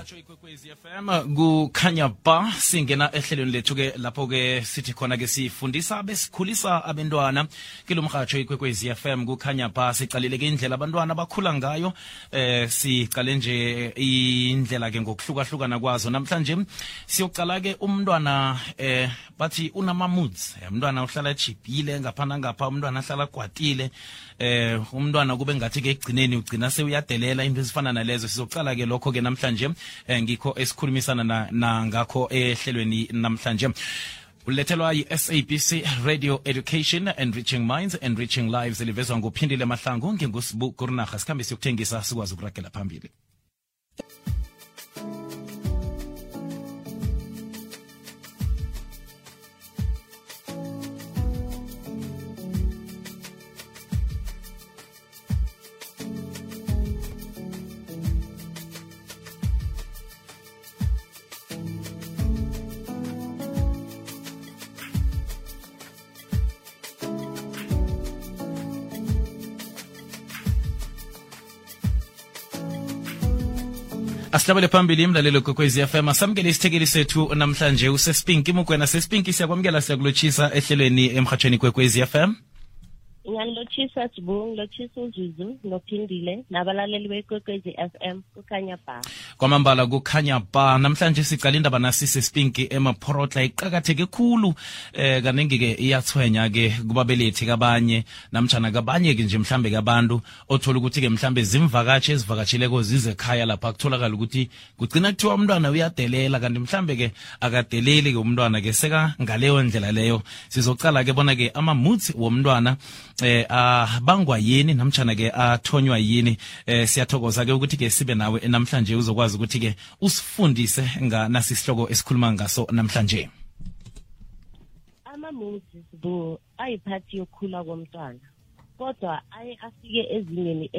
umhatsho ikwekwezi FM kukhanya ba singena ehlelweni lethu ke lapho ke sithi khona ke sifundisa besikhulisa abantwana kilo mhatsho ikwekwezi FM kukhanya ba sicalile ke indlela abantwana bakhula ngayo. Eh sicale nje indlela ke ngokuhlukahlukana kwazo. Namhlanje siyocala ke umntwana eh bathi unama moods umntwana uhlala ejibhile ngapha umntwana ahlala kwatile eh umntwana kube ngathi ke ekugcineni ugcina sewuyadelela into ezifana nalezo. Sizocala ke lokho ke namhlanje ngikho esikhulumisana na, na ngakho ehlelweni namhlanje. Ulethelwa yi-sabc radio education enriching minds enriching lives elivezwa nguphindile mahlangu ngingusibu kurinaha sikhambe siyokuthengisa sikwazi ukuragela phambili asihlabele phambili imlalelo kokwezi FM asamukele isithekeli sethu namhlanje. Usespinki mugwena sespinki siyakwamukela siyakulotshisa ehlelweni emhatshweni kwekwezi FM ngiyanilotshisa sibu ngilotshisa uzuzu nophindile nabalaleli bekwekwezi FM kukhanya ba kwamambala kukhanya ba namhlanje sicala indaba nasise spinki emaphorotla iqakatheke khulu eh kaningi-ke iyathwenya-ke kubabelethi kabanye namtshana kabanye-ke nje mhlambe kabantu othola ukuthi-ke mhlambe zimvakatshi ezivakatsheleko zize ekhaya lapha. Kutholakala ukuthi kugcina kuthiwa umntwana uyadelela kanti mhlambe-ke akadeleli-ke umntwana-ke seka ngaleyo ndlela leyo. Sizocala-ke bona-ke ama-moods womntwana eh abangwa yini namtshana ke athonywa yini? Eh siyathokoza ke ukuthi ke sibe nawe namhlanje uzokwazi ukuthi ke usifundise nga nasisihloko esikhuluma ngaso namhlanje. Ama-moses bo ayiphathi yokhula komntwana kodwa aye afike ezingeni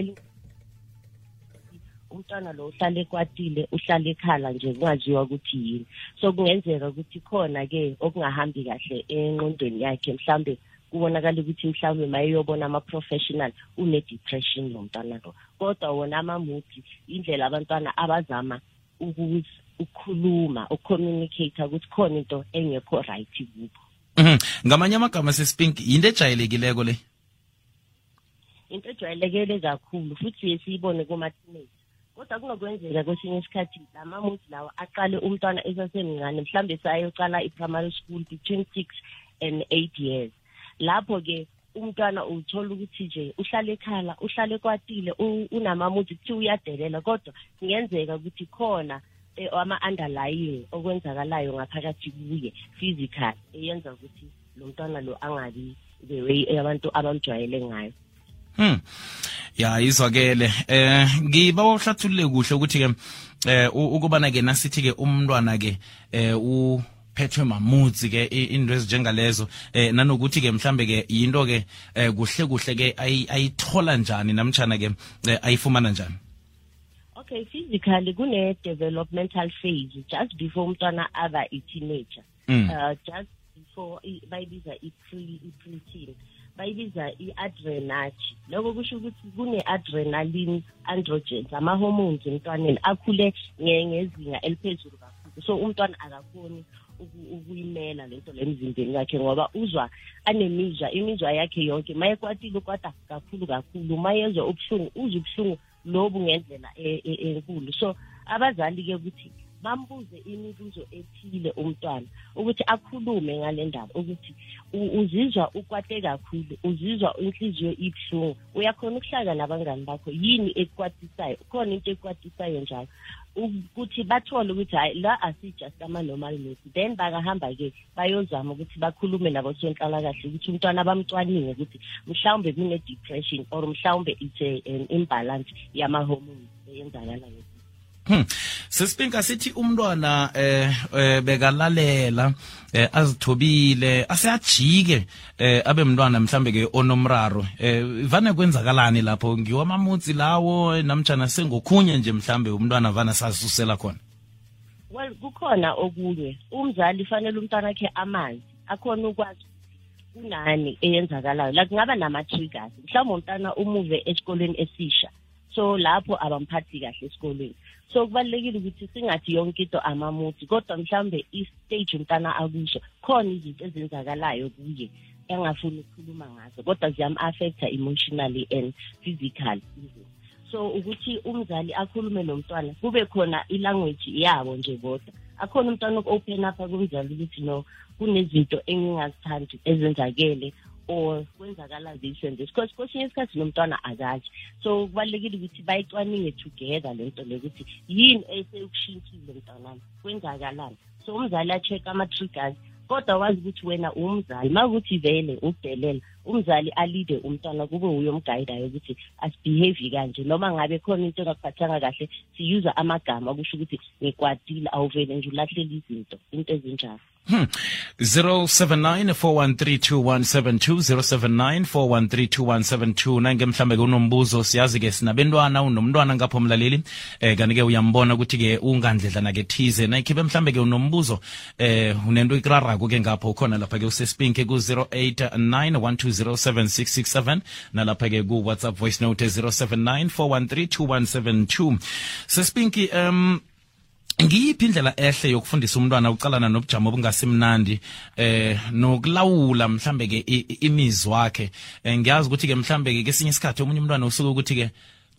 umntwana lo uhlale ekwatile uhlale ekhala nje kungaziwa ukuthi yini. So kungenzeka ukuthi khona-ke okungahambi kahle enqondweni yakhe mhlambe kubonakala ukuthi mhlawumbe mayeyobona ama-professional une-depression lo mntwana lo. Kodwa wona ama-movie indlela abantwana abazama ukukhuluma ukucommunicate ukuthi khona into engekho right kubo Mhm. ngamanye amagama sespink yinto ejayelekileko le? Into ejwayelekele kakhulu futhi siyibone kuma-teenage kodwa kunokwenzeka kwesinye isikhathi lama-movie lawa aqale umntwana esasemncane mhlawumbe sayocala i-primary school between six and eight years. Lapho-ke umntwana uthola ukuthi nje uhlale ekhala uhlale kwatile unamamuthi kuthiwa uyadelela kodwa kungenzeka ukuthi khona eh, ama-underlying okwenzakalayo ngaphakathi kuye physical eyenza ukuthi lo mntwana lo angabi the way abantu abamjwayele ngayo Hmm. Ya izwakele. Eh ngiba uhlathulule kuhle ukuthi ke eh u- ukubana ke nasithi ke umntwana ke eh u phethwe mamutsi ke i- into ezinjengalezo. Eh nanokuthi ke mhlambe ke yinto ke eh kuhle kuhle ke ayithola njani namtshana ke eh, ayifumana njani? Okay physically kune-developmental phase just before umntwana aba i-teenager. Mm. uh, just before bayibiza i-pre- i-preteen bayibiza i-adrenage loko kusho ukuthi kune-adrenaline androgens ama-hormones emntwaneni akhule nge- ngezinga eliphezulu kakhulu so umntwana akakhoni ukuyimela ukuyimela lento le emzimbeni wakhe ngoba uzwa anemizwa imizwa yakhe yonke. Ma ekwatile ukwata kakhulu kakhulu ma yezwa ubuhlungu uzwa ubuhlungu lobu ngendlela e- e- enkulu. So abazali-ke ukuthi bambuze imibuzo ethile umntwana ukuthi akhulume ngale ndaba ukuthi uzizwa ukwate kakhulu uzizwa inhliziyo ibuhlungu. Uyakhona ukuhlala nabangani bakho yini ekukwatisayo khona into ekukwatisayo njalo. Ukuthi bathole ukuthi hayi la asijust ama-normal mood then bakahamba-ke bayozama ukuthi bakhulume nabo sonhlalakahle ukuthi umntwana bamcwaninge ukuthi mhlawumbe kune-depression or mhlawumbe it's an imbalance yama-hormones eyenzakalayo Hmm. Sesipinka sithi umntwana eh, eh bekalalela eh, azithobile aseyajike eh abe mntwana mhlambe ke onomraro. Eh vane kwenzakalani lapho? Ngiwamamutsi lawo namtjana sengokhunye nje mhlambe umntwana vana sasusela khona? Well kukhona okunye. Umzali fanele umntwana akhe amanzi akhona ukwazi kunani eyenzakalayo. La kungaba nama-triggers. Mhlawumbe umntana umuve esikolweni esisha so lapho abamphathi kahle esikolweni so kubalulekile ukuthi singathi yonke into amamuthi kodwa mhlawumbe i-stage umntana akuso khona izinto ezenzakalayo kuye engafuni ukukhuluma ngazo kodwa ziyam-affecta emotionally and physically. So ukuthi umzali akhulume nomntwana kube khona ilanguage yabo nje kodwa akhona umntwana oku-open up kumzali ukuthi no kunezinto engingazithandi ezenzakele or kwenzakala this and this because kwesinye isikhathi nomntwana akazi. So kubalulekile ukuthi bayicwaninge together le nto le ukuthi yini esekushintshile mntanami kwenzakalani? So umzali a-check ama-triggers kodwa wazi ukuthi wena umzali uma ukuthi vele udelela umzali alide umntwana kube uyomgayidayo ukuthi asibehave kanje. Noma ngabe khona into engakuphathanga kahle siyuza amagama kusho ukuthi ngikwatile awuvele nje ulahlela izinto into ezinjalo. Hmm. 0794132172 nange mhlambe ke unombuzo siyazi ke sinabentwana unomntwana ngapho mlaleli eh kanti ke uyambona ukuthi ke ungandledlana ke thize. Nayikhiphe mhlambe ke unombuzo eh unento ikrarako ke ngapho ukhona lapha ke usespinke ku 0891207667 nalapha ke ku WhatsApp voice note 0794132172 sespinki um ngiyiphi indlela ehle yokufundisa umntwana ucalana nobujamo obungasimnandi eh nokulawula mhlambe ke imizwa wakhe eh, ngiyazi ukuthi ke mhlambe ke kesinye isikhathi omunye umntwana usuke ukuthi ke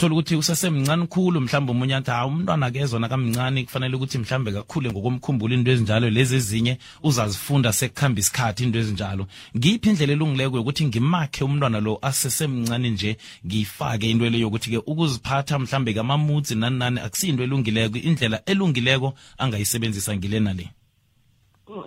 thola ukuthi usasemncane khulu mhlawumbe omunye athi hawu umntwana akezona kamncane kufanele ukuthi mhlawumbe kakhule ngokomkhumbulo into ezinjalo lezi ezinye uzazifunda sekuhamba isikhathi into ezinjalo. Ngiphi indlela elungileko yokuthi ngimakhe umntwana lo asesemncane nje ngiyifake into le yokuthi-ke ukuziphatha mhlawumbe kamamutsi nani nani akusiyinto elungileko indlela elungileko angayisebenzisa ngile nale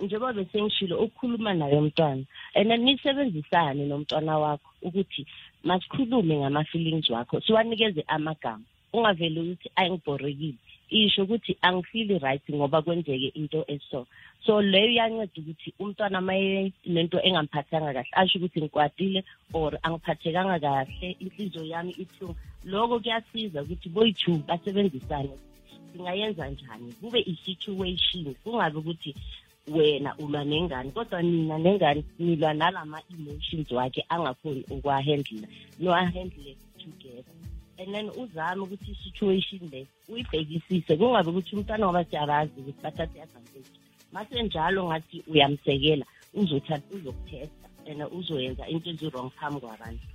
njengoba besengishilo ukukhuluma naye umntwana and nisebenzisane nomntwana wakho ukuthi masikhulume ngama-feelings wakho siwanikeze amagama. Ungavele ukuthi ayingibhorekile isho ukuthi angifili right ngoba kwenzeke into eso. So leyo iyanceda ukuthi umntwana maye nento engamphathanga kahle asho ukuthi ngikwatile or angiphathekanga kahle inhliziyo yami ibuhlungu. Lokho kuyasiza ukuthi boyi-two basebenzisane. Singayenza njani? Kube i-situation kungabe ukuthi wena ulwa nengane kodwa nina nengane nilwa nalama-emotions wakhe angakhoni ukuwahandle niwahandle together. And then uzame ukuthi i-situation le uyibhekisise kungabe ukuthi umntwana ngoba siyabazi ukuthi bathathe advantage masenjalo ngathi uyamsekela uzothatha uzokuthesta and uzoyenza into ezi-wrong phambi kwabantu.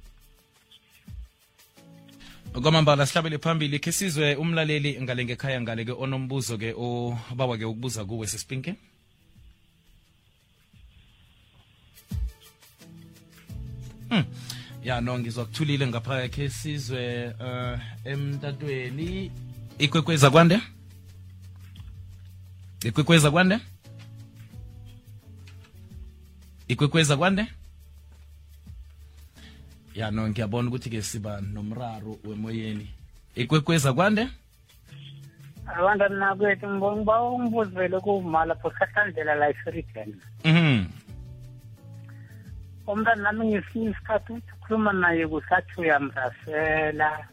Kwamambala sihlabele phambili khe sizwe umlaleli ngale ngekhaya ngale ke onombuzo ke obawa ke ukubuza kuwe sisipinke ya no ngizwakuthulile ngapha khe sizwe uh, emtatweni. Ikwekweza kwande? Ikwekweza kwande? Ikwekweza kwande? Ya no ngiyabona ukuthi ke siba nomraro wemoyeni. Ikwekweza kwande? Abantwana nakwethu uba umbuzo vele kuwuma lapho sihlandlela la efriden mhm umntana nami ngesinye isikhathi uthi ukhuluma naye kusathi uyamrasela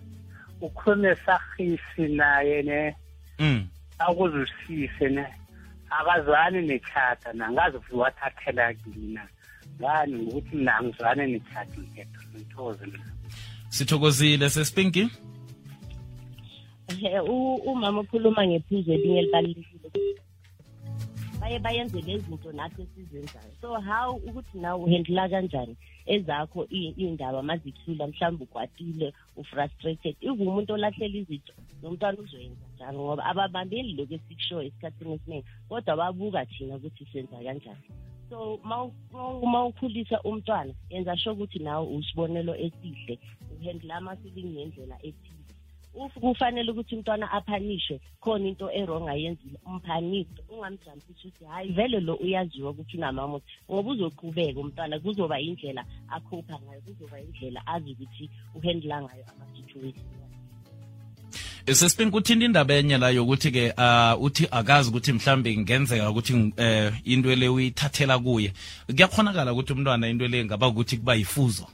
ukhulume sahisi naye ne mm. akuzwisise ne akazwani nechata nangazi futhi wathathela kina ngani ngokuthi mina angizwane nechati ngedwa ngithokoze mina. Sithokozile sesipinki Eh, u- umama ukhuluma ngephuzu elinye elibalulekile. Baye bayenze lezi zinto nathi esizenzayo. So how ukuthi nawe uhendla kanjani ezakho i- iy'ndaba mazihlula mhlawumbe ukwatile ufrustrated ive umuntu olahlela izinto nomntwana uzoyenza njalo ngoba ababambeli lokhu esikushoyo esikhathini esiningi kodwa babuka thina ukuthi senza kanjani. So uma ukhulisa umntwana yenza sure ukuthi nawe usibonelo esihle uhendla ama-feeling ngendlela ethile if kufanele ukuthi umntwana aphanishwe khona into erong ayenzile umphanise ungamjampisi ukuthi hhayi vele lo uyaziwa ukuthi unamamuthi. Ngoba uzoqhubeka umntwana kuzoba indlela akhupha ngayo kuzoba indlela azi ukuthi uhandla ngayo ama-situation. Kuthinta uthinta indaba enye la yokuthi ke uh, uthi akazi ukuthi mhlambe ngenzeka ukuthi uh, into le uyithathela kuye. Kuyakhonakala ukuthi umntwana into le ngaba ukuthi kuba yifuzo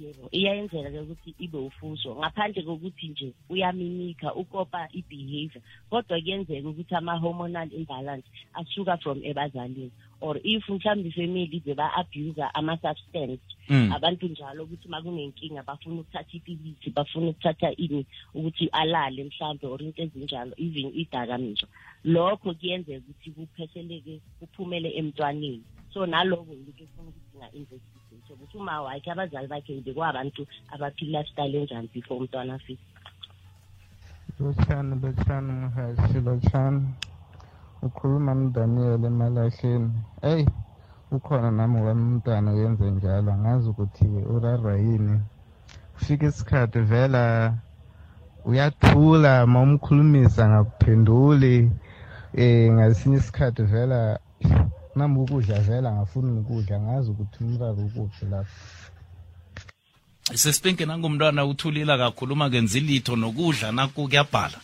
yebo iyayenzeka-ke ukuthi ibe ufuso ngaphandle kokuthi nje uyamimika ukopa i-behavior kodwa kuyenzeka ukuthi ama-hormonal imbalance asuka from ebazalini. Or if mhlawumbe ifamily ize ba-abuser ama-substance Mm. abantu njalo ukuthi uma kunenkinga bafuna ukuthatha ipilisi bafuna ukuthatha ini ukuthi alale mhlawumbe or into ezinjalo even idakamizwa. Lokho kuyenzeka ukuthi kupheseleke kuphumele emntwaneni. So naloko yinto efuna ukuthi nga-investigate ukuthi uma wakhe abazali bakhe bekwabantu abaphila lifestyle enjani before umntwana afike. Lotshani lotshani mhashi lotshani. Ukhuluma nodaniel emalahleni. Eyi ukhona nami wami umntwana uyenze njalo. Angazi ukuthi urarwa yini. Kufika isikhathi vela uyathula ma umkhulumisa ngakuphenduli. Um ngasinye isikhathi vela nami ukudla vela ngafuni ukudla. Ngazi ukuthi umraro ukuphi lapho. Sesipinki nangumntwana uthulila kakhulu uma kenzi litho nokudla naku kuyabhala.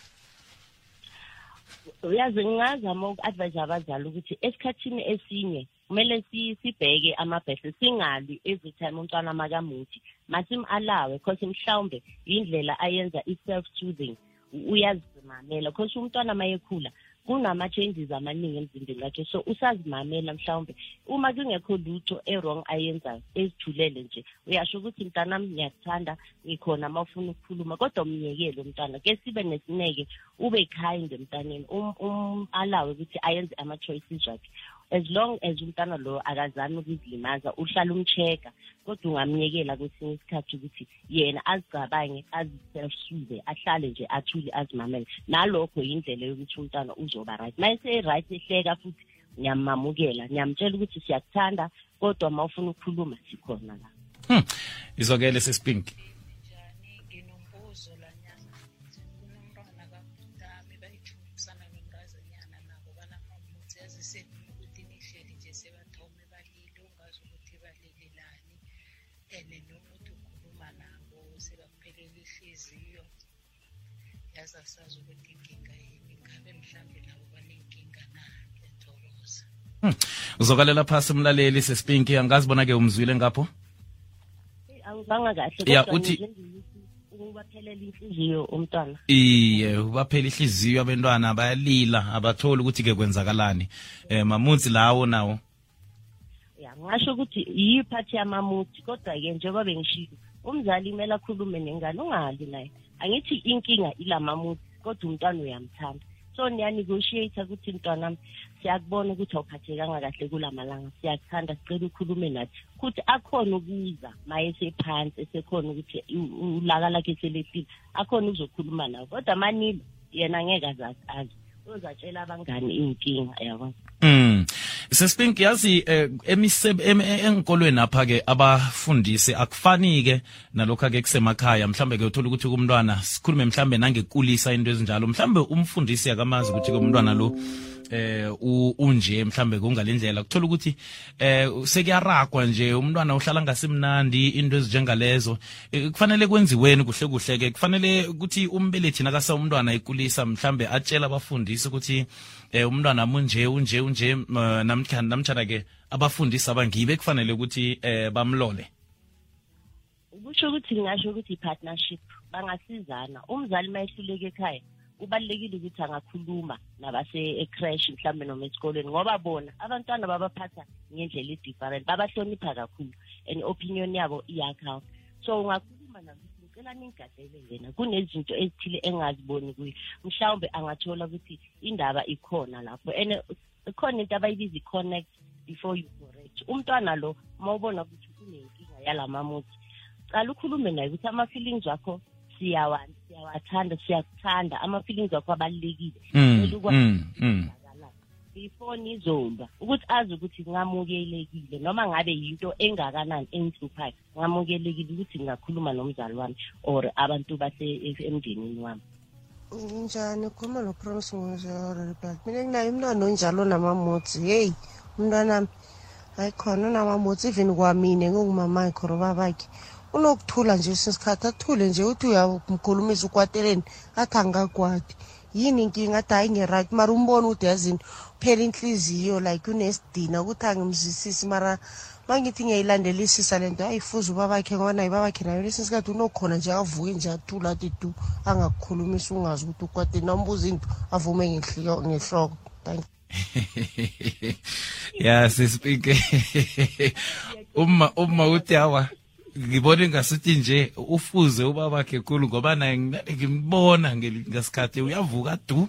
Uyazi ngingazama uku-advise abazali ukuthi esikhathini esinye kumele si- sibheke amabhese singali every time umntwana makamuthi. Masim-alawe because mhlawumbe yindlela ayenza i-self-soothing. Uyazimamela because umntwana mayekhula kunama-changes amaningi emzimbeni wakhe. So usazimamela mhlawumbe. Uma kungekho lutho e-wrong ayenzayo ezithulele nje uyasho ukuthi mntanami ngiyakuthanda ngikhona uma ufuna ukukhuluma. Kodwa umnyekele umntwana ke sibe nesineke ube kind emntaneni um- um-alawe ukuthi ayenze ama-choices wakhe. As long as umntana lo akazami ukuzilimaza uhlala umcheck-a kodwa ungamnyekela kwesinye isikhathi ukuthi yena azicabange azi-self-soothe ahlale nje athule azimamele. Nalokho yindlela yokuthi umntwana uzoba right. Ma ese-right ehleka futhi ngiyamamukela ngiyamtshela ukuthi siyakuthanda kodwa ma ufuna ukukhuluma sikhona la. Hmm. izokele sesipinki yazi asazi ukuthi inkinga yini ngabe mhlawumbe nabo banenkinga na ngiyathokoza uzokalela phasi umlaleli sesipinki angazi bona-ke umzwile ngapho? Angizanga kahle Ya, uthi- ukubaphelela inhliziyo umntwana iye baphela ihliziyo abantwana bayalila abatholi ukuthi-ke kwenzakalani. Um mamunzi lawo nawo. Ya ngasho ukuthi yiphathi yamamuthi kodwa-ke njengoba bengishilo umzali kumele akhulume nengane ungali naye. Angithi inkinga ilamamuthi kodwa umntwana uyamthanda. So niyanegotiate ukuthi mntwanami siyakubona ukuthi awuphathekanga kahle kula malanga siyakuthanda sicela ukhulume nathi. Ukuthi akhona ukuza ma esephansi esekhona ukuthi u- ulaka lakhe selehlile akhona ukuzokhuluma nawe. Kodwa manilo yena angeke azazi azi uzatshela abangani iy'nkinga yabona Mm. Sesipink yazi eh, emisebe em- e- enkolweni apha ke abafundisi akufani ke nalokho ke kusemakhaya. Mhlambe ke uthola ukuthi kumntwana sikhulume mhlambe nangekulisa into ezinjalo. Mhlambe umfundisi akamazi ukuthi kumntwana lo eh u- unje mhlambe kungalendlela kuthola ukuthi eh sekuyaragwa nje umntwana uhlala ngasimnandi into ezinjengalezo. Eh, kufanele kwenziweni kuhle kuhle ke. Kufanele ukuthi umbelethi nakasa umntwana ikulisa mhlambe atshela abafundisi ukuthi eh umntwana munje unje unje namtjana namtjana ke abafundisi abangibe kufanele ukuthi eh bamlole. Kusho ukuthi ngingasho ukuthi i-partnership bangasizana. Umzali uma ehluleka ekhaya. Kubalulekile ukuthi angakhuluma nabase-crash mhlawumbe noma esikolweni ngoba bona abantwana babaphatha ngendlela edifferent babahlonipha kakhulu and opinion yabo iyakhawunta so ungakhuluma nabo ukuthi ngicela ningigadele yena kunezinto ezithile engaziboni kuye. Mhlawumbe angathola ukuthi indaba ikhona lapho and ikhona into abayibiza i-connect before you correct. Umntwana lo uma ubona ukuthi kunenkinga yalamamuthi cala ukhulume naye ukuthi ama-feelings wakho siyawa- siyawathanda siyakuthanda. Ama-feelings wakho abalulekile. Mm, mm, mm. before nizolwa ukuthi azi ukuthi ngamukelekile noma ngabe yinto engakanani engihluphayo ngamukelekile ukuthi ngingakhuluma nomzali wami or abantu base emndenini wami. Njani? Ukhuluma nopromise ngozorepart mina nginayo umntwana onjalo namamotsi heyi umntwanami. Hayi khona unamamotsi even kwamine ngingumamake or ubabakhe unokuthula nje sesikhathi athule nje uthi uyamkhulumisa ukwateleni athi angakwati yini inkinga? Athi hayi nge-right. Mara umbone ukuthi yazini phela inhliziyo like unesidina ukuthi angimzwisisi. Mara mangithi ngiyayilandelisisa le nto ayifuza ubabakhe ngoba naye babakhe nayo lesinye isikhathi unokhona nje avuke nje athula athi tu angakukhulumisa ungazi ukuthi ukwade nombuza into avume ngehloko thank you. Ya sisipike uma uma uthi awa ngibona ngasuthi nje ufuze ubabakhe khulu ngoba naye ngimnandi ngimbona ngasikhathi uyavuka du.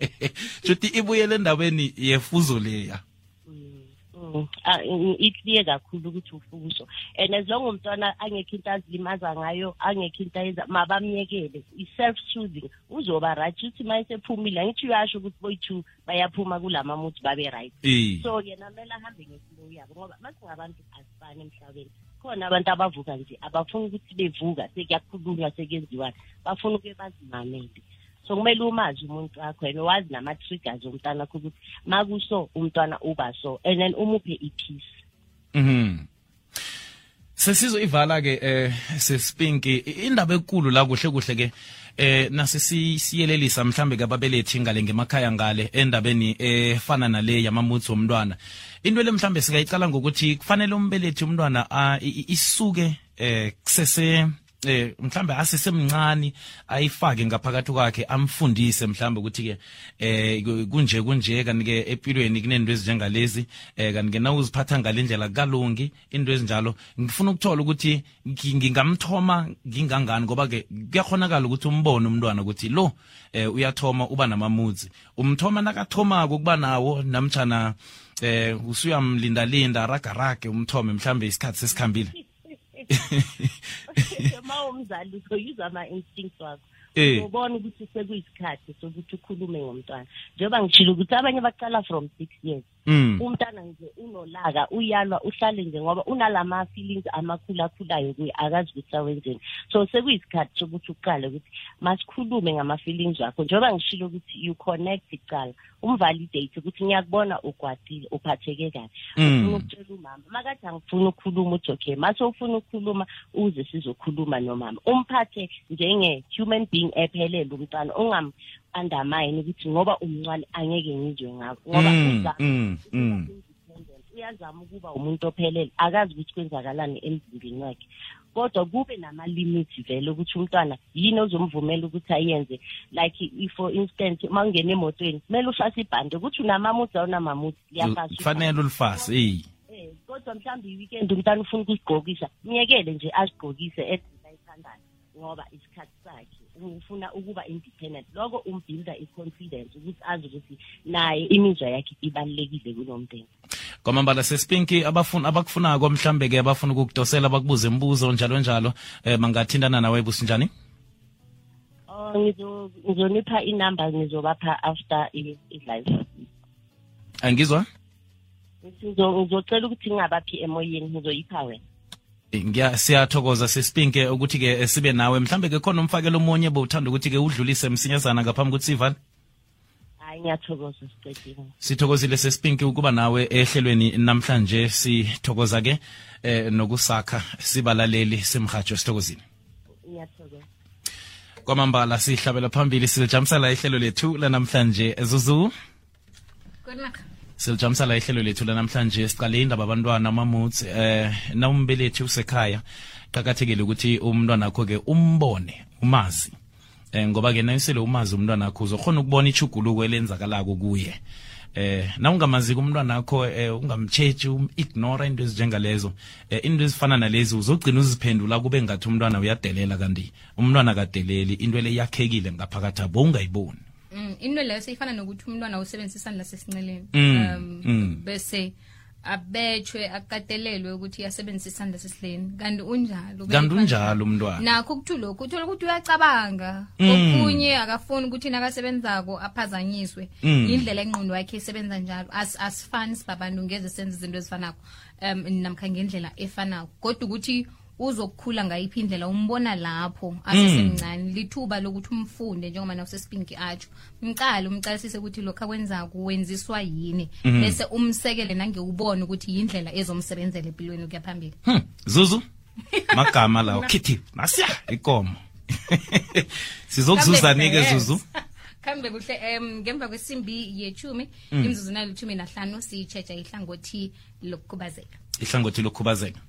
Shuthi ibuyele endaweni yefuzo leya. Mm. Ah, i- iclear kakhulu ukuthi ufuso and as long umntwana angekho into azilimaza ngayo angekho into ayenza mabamyekele i-self soothing uzoba right. Uthi ma esephumile angithi uyasho ukuthi boyi-two bayaphuma kulamamuthi babe right. Eh. so yena kumele ahambe ngeflow yabo ngoba masingabantu asifani emhlabeni khona abantu abavuka nje abafuni ukuthi bevuka sekuyakhulunywa sekuyenziwani bafuna ukuke bazimamele so kumele umazi umuntu wakho and wazi nama-triggers omntwana wakho ukuthi makuso umntwana uba so and then umuphe i-peace Mhm. Sesizoyivala ke eh sesipinki indaba enkulu la kuhle kuhle ke eh nase siyelelisa mhlambe ke ababelethi ngale ngemakhaya ngale endabeni efana nale yamamutsi womntwana. Into le mhlambe singayicala ngokuthi kufanele umbelethi umntwana isuke eh kusese eh mhlambe asesemncane ayifake ngaphakathi kwakhe amfundise mhlambe ukuthi ke eh ku- kunje kunje kanti ke empilweni kunento ezinjengalezi eh kanti ke nawuziphatha ngalendlela kalungi into ezinjalo ngifuna ukuthola ukuthi ngi- ngingamthoma ngingangani ngoba ke kuyakhonakala ukuthi umbone umntwana ukuthi lo eh uyathoma uba namamudzi. Umthoma nakathomako kuba nawo namtjana eh usuyamlindalinda ragarage umthome mhlambe isikhathi sesikhambile. umzali uzoyuza ama-instincts wakho. Eh. uzobona ukuthi sekuyisikhathi sokuthi ukhulume ngomntwana. Njengoba ngishilo ukuthi abanye baqala from six years. Mm umntana nje unolaka uyalwa uhlale nje ngoba unalama feelings amakhulakhulayo kuye akazi ukuthi awenzeni so sekuyisikhathi sokuthi uqale ukuthi masikhulume ngama-feelings wakho. Njengoba ngishilo ukuthi you connect icala umvalidate ukuthi ngiyakubona ukwatile uphatheke kabi. Mm. ufuna ukutshela umama. Makade angifuni ukukhuluma uthi okay. Mase ufuna ukukhuluma uze sizokhuluma nomama umphathe njenge-human being ephelele umntwana ungam-undermine ukuthi ngoba umncane angeke ngizwe ngakho ngoba Mm, uzama mm, ukuba mm. independent uyazama ukuba umuntu ophelele akazi ukuthi kwenzakalani emzimbeni wakhe. Kodwa kube nama-limits vele ukuthi umntwana yini ozomvumela ukuthi ayenze. Like i- for instance uma ungena emotweni kumele ufase ibhande ukuthi unamamuthi awunamamuthi liyafasa kufanele ulifase eyi. Eh, kodwa mhlawumbe i-weekend umntana ufuna ukusigqokisa myekele nje azigqokise edlela ngoba isikhathi sakhe ufuna ukuba independent. Loko umbuilder i-confidence ukuthi azi ukuthi naye imizwa yakhe ibalulekile kulo mndeni. Kwamambala sespinki abafuna abakufunako mhlambe ke abafuna ukukudosela bakubuze imibuzo njalo njalo. Eh mangathindana nawe businjani oh ngizo- ngizonipha inumber ngizobapha after i-live. Angizwa? Ngizo- ngizocela ukuthi ngingabaphi emoyeni ngizoyipha wena ngiya siyathokoza sesipinke ukuthi ke eh, sibe nawe. Mhlambe ke khona umfakelo omunye bowuthanda ukuthi ke udlulise msinyazana ngaphambi ukuthi sivale? Hayi ngiyathokoza sicedile. Sithokozile sesipinki ukuba nawe ehlelweni namhlanje. Sithokoza ke eh nokusakha sibalaleli semhajo sithokozile. Ngiyathokoza. Kwamambala sihlabela phambili silijamisela ihlelo lethu lanamhlanje. Zuzu. Kunaka. Silijamisela ihlelo lethu lanamhlanje. Siqale indaba abantwana amamutsi eh nawumbelethi usekhaya qakathekile ukuthi umntwana akho ke umbone umazi. Eh ngoba ke nayisele umazi umntwana akho uzokhona ukubona ichuguluko elenzakalako kuye. Eh nawungamaziko umntwana akho eh ungamtshetshi um-ignora into ezinjengalezo. Eh into ezifana nalezi uzogcina uziphendula kube ngathi umntwana uyadelela kanti umntwana kadeleli into le yakhekile ngaphakathi abo ungayiboni Mm, into leyo seyifana nokuthi umntwana usebenzisa isandla sesinceleni um mm. bese abetshwe akatelelwe ukuthi asebenzise isandla sesileni kanti unjalo kanti unjalo umntwana. Nakho ukuthi lokhu uthola ukuthi uyacabanga. Mm. okunye akafuni ukuthi nakasebenzako aphazanyiswe. Mm. indlela engqondo yakhe isebenza njalo. As- asifani sibabantu ngeze senze izinto ezifanako. Um namkha ngendlela efanako. Kodwa ukuthi uzokukhula ngayiphi indlela umbona lapho asesemncane. Lithuba lokuthi umfunde njengoba nawusespinki atsho mcale umcalisise ukuthi lokhu akwenza kuwenziswa yini bese umsekele nangewubone ukuthi yindlela ezomsebenzela empilweni ukuya phambili. Hmm, zuzu magama lawo khithi nasiya ikomo. Sizokuzuzanike zuzu. Kambe kuhle um ngemva kwesimbi yechumi imzuzu nalithumi nahlanu siyitsheja ihlangothi lokukhubazeka. Ihlangothi lokhubazeka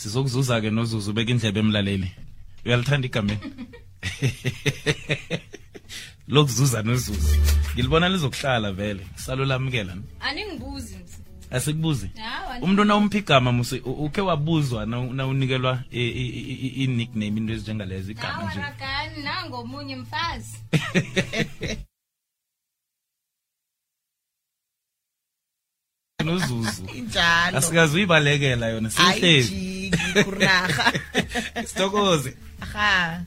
sizokuzuza ke nozuzu ubeka indlebe emlaleli. Uyalithanda igameni lokuzuza nozuzu. Ngilibona lizokuhlala vele. Salulamukela aningibuzi asikubuzi? Umuntu nawumphi igama musi ukhe wabuzwa na nawunikelwa i-nickname into ezinjengalezo igama nje. nangomunye mfazi. Nozuzu. Injalo. Asikazi uyibalekela yona sihlezi curraja. Stokoze. Ajá.